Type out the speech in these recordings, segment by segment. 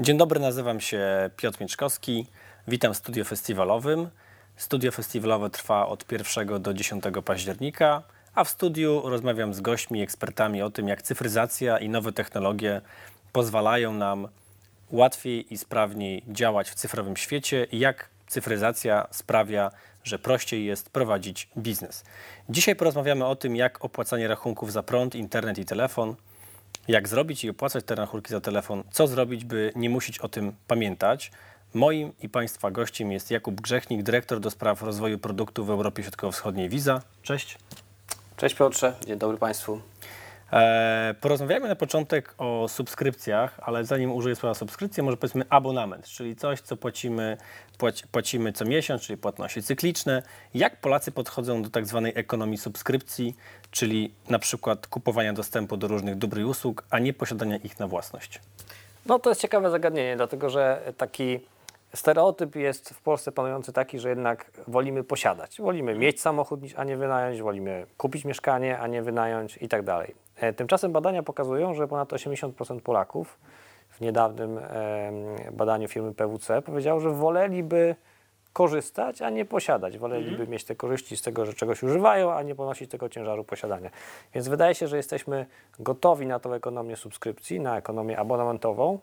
Dzień dobry, nazywam się Piotr Mieczkowski. Witam w studio festiwalowym. Studio festiwalowe trwa od 1 do 10 października, a w studiu rozmawiam z gośćmi, ekspertami o tym, jak cyfryzacja i nowe technologie pozwalają nam łatwiej i sprawniej działać w cyfrowym świecie i jak cyfryzacja sprawia, że prościej jest prowadzić biznes. Dzisiaj porozmawiamy o tym, jak opłacanie rachunków za prąd, internet i telefon, jak zrobić i opłacać te rachunki za telefon, co zrobić, by nie musieć o tym pamiętać. Moim i Państwa gościem jest Jakub Grzechnik, dyrektor do spraw rozwoju produktów w Europie Środkowo-Wschodniej Visa. Cześć. Cześć Piotrze, dzień dobry Państwu. E, porozmawiajmy na początek o subskrypcjach, ale zanim użyję słowa subskrypcja, może powiedzmy abonament, czyli coś, co płacimy, płaci, płacimy co miesiąc, czyli płatności cykliczne. Jak Polacy podchodzą do tak zwanej ekonomii subskrypcji, czyli na przykład kupowania dostępu do różnych dóbr i usług, a nie posiadania ich na własność? No to jest ciekawe zagadnienie, dlatego że taki stereotyp jest w Polsce panujący taki, że jednak wolimy posiadać. Wolimy mieć samochód, a nie wynająć, wolimy kupić mieszkanie, a nie wynająć i tak dalej. E, tymczasem badania pokazują, że ponad 80% Polaków w niedawnym badaniu firmy PwC powiedziało, że woleliby korzystać, a nie posiadać. Woleliby mhm. mieć te korzyści z tego, że czegoś używają, a nie ponosić tego ciężaru posiadania. Więc wydaje się, że jesteśmy gotowi na tą ekonomię subskrypcji, na ekonomię abonamentową,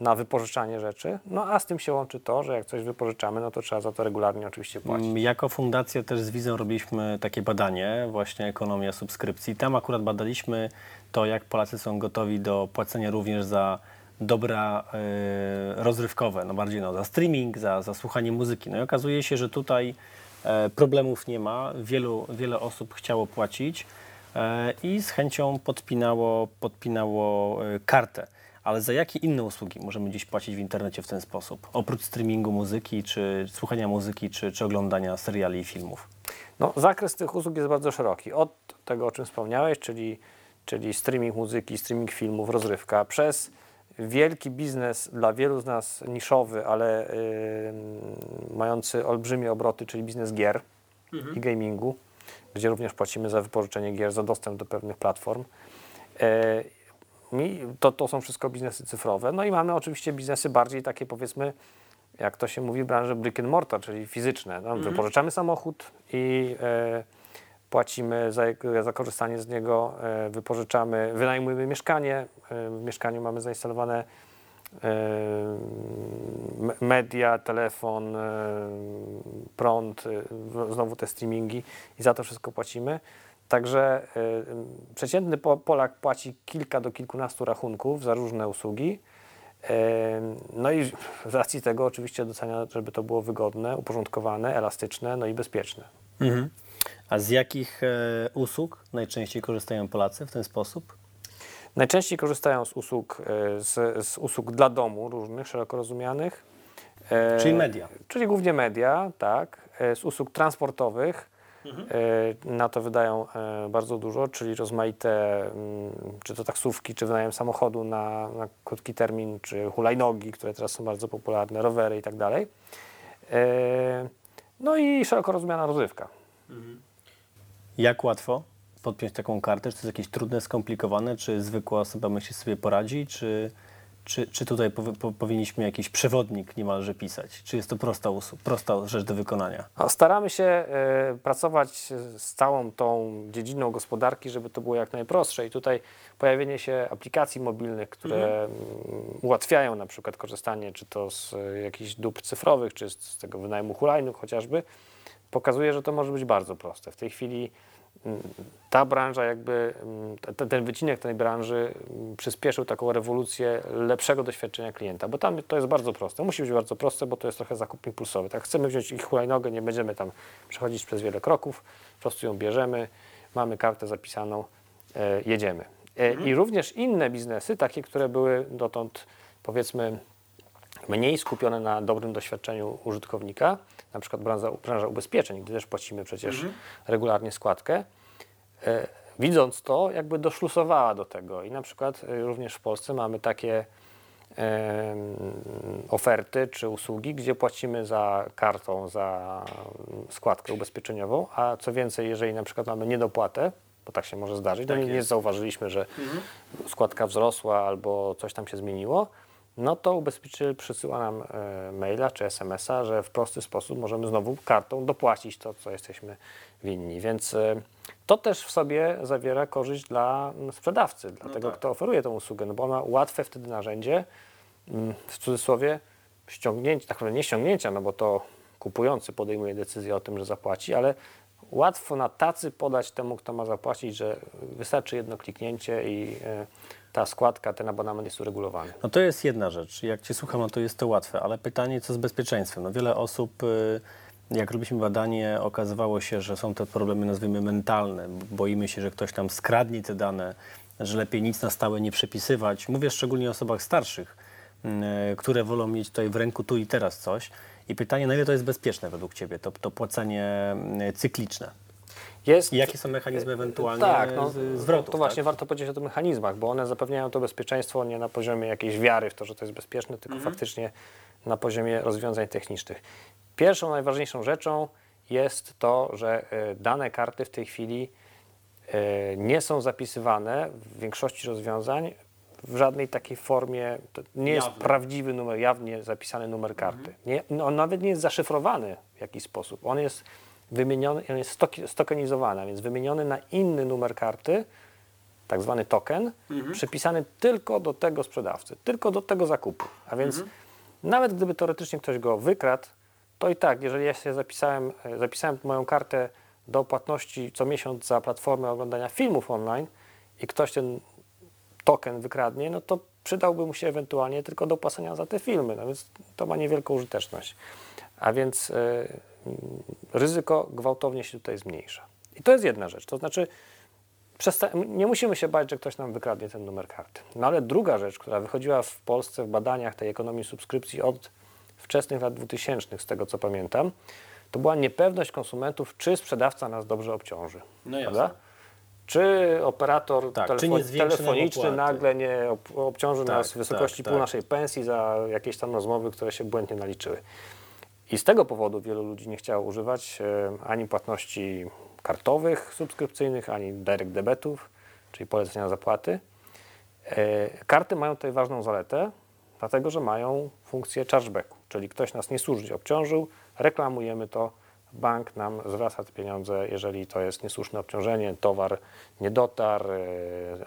na wypożyczanie rzeczy. No a z tym się łączy to, że jak coś wypożyczamy, no to trzeba za to regularnie oczywiście płacić. Mm, jako fundacja też z Wizą robiliśmy takie badanie, właśnie ekonomia subskrypcji. Tam akurat badaliśmy to, jak Polacy są gotowi do płacenia również za dobra y, rozrywkowe, no bardziej no, za streaming, za, za słuchanie muzyki. No i okazuje się, że tutaj y, problemów nie ma. Wielu, wiele osób chciało płacić y, i z chęcią podpinało, podpinało kartę. Ale za jakie inne usługi możemy dziś płacić w internecie w ten sposób? Oprócz streamingu muzyki, czy słuchania muzyki, czy, czy oglądania seriali i filmów? No, zakres tych usług jest bardzo szeroki. Od tego, o czym wspomniałeś, czyli, czyli streaming muzyki, streaming filmów, rozrywka, przez wielki biznes dla wielu z nas niszowy, ale yy, mający olbrzymie obroty, czyli biznes gier mhm. i gamingu, gdzie również płacimy za wypożyczenie gier, za dostęp do pewnych platform. Yy, to, to są wszystko biznesy cyfrowe. No i mamy oczywiście biznesy bardziej takie powiedzmy, jak to się mówi w branży brick and mortar, czyli fizyczne. No, mhm. Wypożyczamy samochód i e, płacimy za, za, korzystanie z niego, e, wypożyczamy, wynajmujemy mieszkanie. E, w mieszkaniu mamy zainstalowane e, media, telefon, e, prąd, e, znowu te streamingi i za to wszystko płacimy. Także y, przeciętny Polak płaci kilka do kilkunastu rachunków za różne usługi. Y, no i z racji tego oczywiście docenia, żeby to było wygodne, uporządkowane, elastyczne, no i bezpieczne. Mhm. A z jakich e, usług najczęściej korzystają Polacy w ten sposób? Najczęściej korzystają z usług, e, z, z usług dla domu różnych, szeroko rozumianych. E, czyli media. Czyli głównie media, tak. Z usług transportowych, Mhm. Na to wydają e, bardzo dużo, czyli rozmaite, mm, czy to taksówki, czy wynajem samochodu na, na krótki termin, czy hulajnogi, które teraz są bardzo popularne, rowery i tak dalej. E, no i szeroko rozumiana rozrywka. Mhm. Jak łatwo podpiąć taką kartę? Czy to jest jakieś trudne, skomplikowane? Czy zwykła osoba myśli sobie poradzi? Czy czy, czy tutaj po, powinniśmy jakiś przewodnik niemalże pisać? Czy jest to prosta, prosta rzecz do wykonania? Staramy się y, pracować z całą tą dziedziną gospodarki, żeby to było jak najprostsze. I tutaj pojawienie się aplikacji mobilnych, które mhm. ułatwiają na przykład korzystanie czy to z y, jakichś dóbr cyfrowych, czy z, z tego wynajmu hulajnóg chociażby, pokazuje, że to może być bardzo proste. W tej chwili ta branża jakby, ten wycinek tej branży przyspieszył taką rewolucję lepszego doświadczenia klienta, bo tam to jest bardzo proste. Musi być bardzo proste, bo to jest trochę zakup impulsowy. Tak, chcemy wziąć ich hulajnogę, nie będziemy tam przechodzić przez wiele kroków, po prostu ją bierzemy, mamy kartę zapisaną, e, jedziemy. E, mhm. I również inne biznesy, takie, które były dotąd powiedzmy mniej skupione na dobrym doświadczeniu użytkownika, na przykład branża, branża ubezpieczeń, gdzie też płacimy przecież mhm. regularnie składkę, e, widząc to, jakby doszlusowała do tego. I na przykład e, również w Polsce mamy takie e, oferty czy usługi, gdzie płacimy za kartą, za składkę ubezpieczeniową, a co więcej, jeżeli na przykład mamy niedopłatę bo tak się może zdarzyć. No Tak nie, nie jest. zauważyliśmy, że składka wzrosła albo coś tam się zmieniło, no to ubezpieczyciel przysyła nam e, maila czy SMS-a, że w prosty sposób możemy znowu kartą dopłacić to, co jesteśmy winni. Więc e, to też w sobie zawiera korzyść dla mm, sprzedawcy, dla tego, tak. kto oferuje tę usługę, no bo ma łatwe wtedy narzędzie, mm, w cudzysłowie, ściągnięcia, tak naprawdę nie ściągnięcia, no bo to kupujący podejmuje decyzję o tym, że zapłaci, ale łatwo na tacy podać temu, kto ma zapłacić, że wystarczy jedno kliknięcie i e, ta składka, ten abonament jest uregulowany. No to jest jedna rzecz. Jak Cię słucham, no to jest to łatwe, ale pytanie, co z bezpieczeństwem? No wiele osób, y, jak robiliśmy badanie, okazywało się, że są te problemy, nazwijmy, mentalne. Boimy się, że ktoś nam skradnie te dane, że lepiej nic na stałe nie przepisywać. Mówię szczególnie o osobach starszych, y, które wolą mieć tutaj w ręku tu i teraz coś. I pytanie, na ile to jest bezpieczne według Ciebie, to, to płacenie y, cykliczne? Jest, I jakie są mechanizmy ewentualnie tak, no, z- zwrotów? To właśnie tak? warto powiedzieć o tych mechanizmach, bo one zapewniają to bezpieczeństwo nie na poziomie jakiejś wiary w to, że to jest bezpieczne, tylko Mhm. faktycznie na poziomie rozwiązań technicznych. Pierwszą, najważniejszą rzeczą jest to, że e, dane karty w tej chwili e, nie są zapisywane w większości rozwiązań w żadnej takiej formie. To nie jest prawdziwy numer, jawnie zapisany numer karty. Nie, no, on nawet nie jest zaszyfrowany w jakiś sposób. On jest wymieniony, on jest stoki- stokenizowany, a więc wymieniony na inny numer karty, tak zwany token, przypisany tylko do tego sprzedawcy, tylko do tego zakupu. A więc nawet gdyby teoretycznie ktoś go wykradł, to i tak, jeżeli ja się zapisałem, e, zapisałem moją kartę do płatności co miesiąc za platformę oglądania filmów online i ktoś ten token wykradnie, no to przydałby mu się ewentualnie tylko do płacenia za te filmy, no więc to ma niewielką użyteczność. A więc mm, ryzyko gwałtownie się tutaj zmniejsza. I to jest jedna rzecz, to znaczy nie musimy się bać, że ktoś nam wykradnie ten numer karty. No ale druga rzecz, która wychodziła w Polsce w badaniach tej ekonomii subskrypcji od wczesnych lat 2000, z tego co pamiętam, to była niepewność konsumentów, czy sprzedawca nas dobrze obciąży. No jasne. prawda? Czy operator Tak, telefo- czy telefoniczny nagle nie ob- obciąży Tak, nas w wysokości tak, pół tak. naszej pensji za jakieś tam rozmowy, które się błędnie naliczyły. I z tego powodu wielu ludzi nie chciało używać e, ani płatności kartowych, subskrypcyjnych, ani direct debetów, czyli polecenia zapłaty. E, Karty mają tutaj ważną zaletę, dlatego że mają funkcję chargebacku, czyli ktoś nas niesłusznie obciążył, reklamujemy to, bank nam zwraca te pieniądze, jeżeli to jest niesłuszne obciążenie, towar nie dotarł,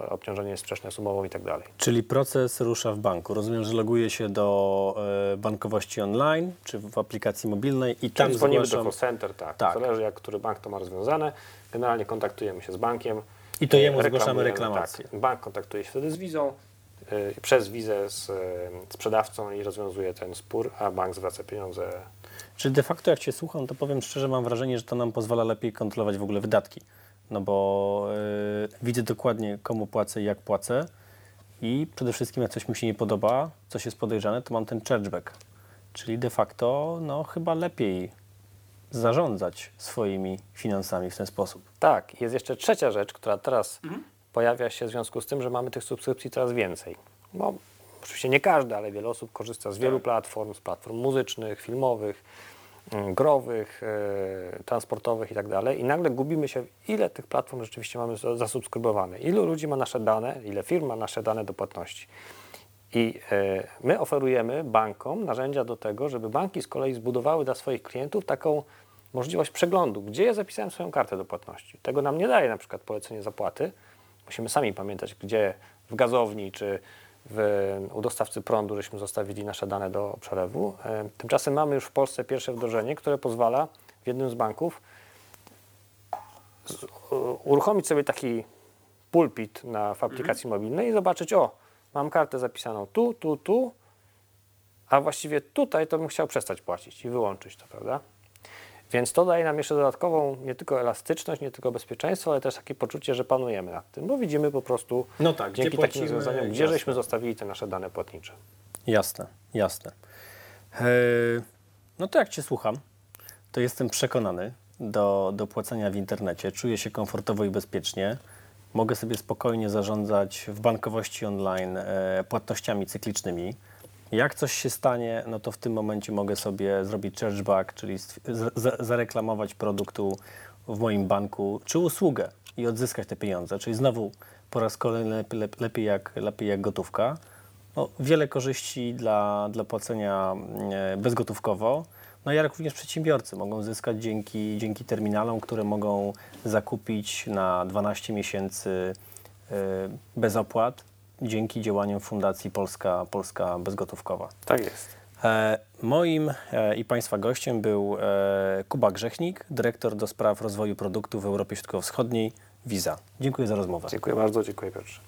e, obciążenie jest sprzeczne z umową i tak dalej. Czyli proces rusza w banku. Rozumiem, że loguję się do e, bankowości online czy w aplikacji mobilnej i tam Tam dzwonimy do zgłaszam. call center, tak. Tak. Zależy jak który bank to ma rozwiązane. Generalnie kontaktujemy się z bankiem. I to jemu e, zgłaszamy reklamację. Tak. Bank kontaktuje się wtedy z wizą, przez wizę z e, sprzedawcą i rozwiązuje ten spór, a bank zwraca pieniądze. Czyli de facto jak Cię słucham, to powiem szczerze, mam wrażenie, że to nam pozwala lepiej kontrolować w ogóle wydatki. No bo e, widzę dokładnie komu płacę i jak płacę i przede wszystkim jak coś mi się nie podoba, coś jest podejrzane, to mam ten chargeback. Czyli de facto no chyba lepiej zarządzać swoimi finansami w ten sposób. Tak, jest jeszcze trzecia rzecz, która teraz pojawia się w związku z tym, że mamy tych subskrypcji coraz więcej. Bo oczywiście nie każdy, ale wiele osób korzysta z wielu platform, z platform muzycznych, filmowych, mm, growych, e, transportowych i tak dalej. I nagle gubimy się, ile tych platform rzeczywiście mamy za- zasubskrybowane, ilu ludzi ma nasze dane, ile firm ma nasze dane do płatności. I e, my oferujemy bankom narzędzia do tego, żeby banki z kolei zbudowały dla swoich klientów taką możliwość przeglądu, gdzie ja zapisałem swoją kartę do płatności. Tego nam nie daje na przykład polecenie zapłaty. Musimy sami pamiętać, gdzie w gazowni czy w, u dostawcy prądu żeśmy zostawili nasze dane do przelewu. E, tymczasem mamy już w Polsce pierwsze wdrożenie, które pozwala w jednym z banków z, uruchomić sobie taki pulpit na, w aplikacji mobilnej i zobaczyć, o, mam kartę zapisaną tu, tu, tu, a właściwie tutaj to bym chciał przestać płacić i wyłączyć to, prawda? Więc to daje nam jeszcze dodatkową nie tylko elastyczność, nie tylko bezpieczeństwo, ale też takie poczucie, że panujemy nad tym, bo widzimy po prostu No tak, dzięki takim rozwiązaniom, gdzie jasne. żeśmy zostawili te nasze dane płatnicze. Jasne, jasne. E, No to jak Cię słucham, to jestem przekonany do, do płacenia w internecie. Czuję się komfortowo i bezpiecznie. Mogę sobie spokojnie zarządzać w bankowości online e, płatnościami cyklicznymi. Jak coś się stanie, no to w tym momencie mogę sobie zrobić chargeback, czyli zareklamować produktu w moim banku, czy usługę i odzyskać te pieniądze, czyli znowu po raz kolejny lepiej, lep- lepiej, jak, lepiej jak gotówka. No, wiele korzyści dla, dla płacenia e, bezgotówkowo. No jak również przedsiębiorcy mogą zyskać dzięki, dzięki terminalom, które mogą zakupić na 12 miesięcy e, bez opłat dzięki działaniom Fundacji Polska, Polska Bezgotówkowa. Tak jest. E, Moim e, i Państwa gościem był e, Kuba Grzechnik, dyrektor do spraw rozwoju produktów w Europie Środkowo-Wschodniej Visa. Dziękuję za rozmowę. Dziękuję bardzo, dziękuję Piotrze.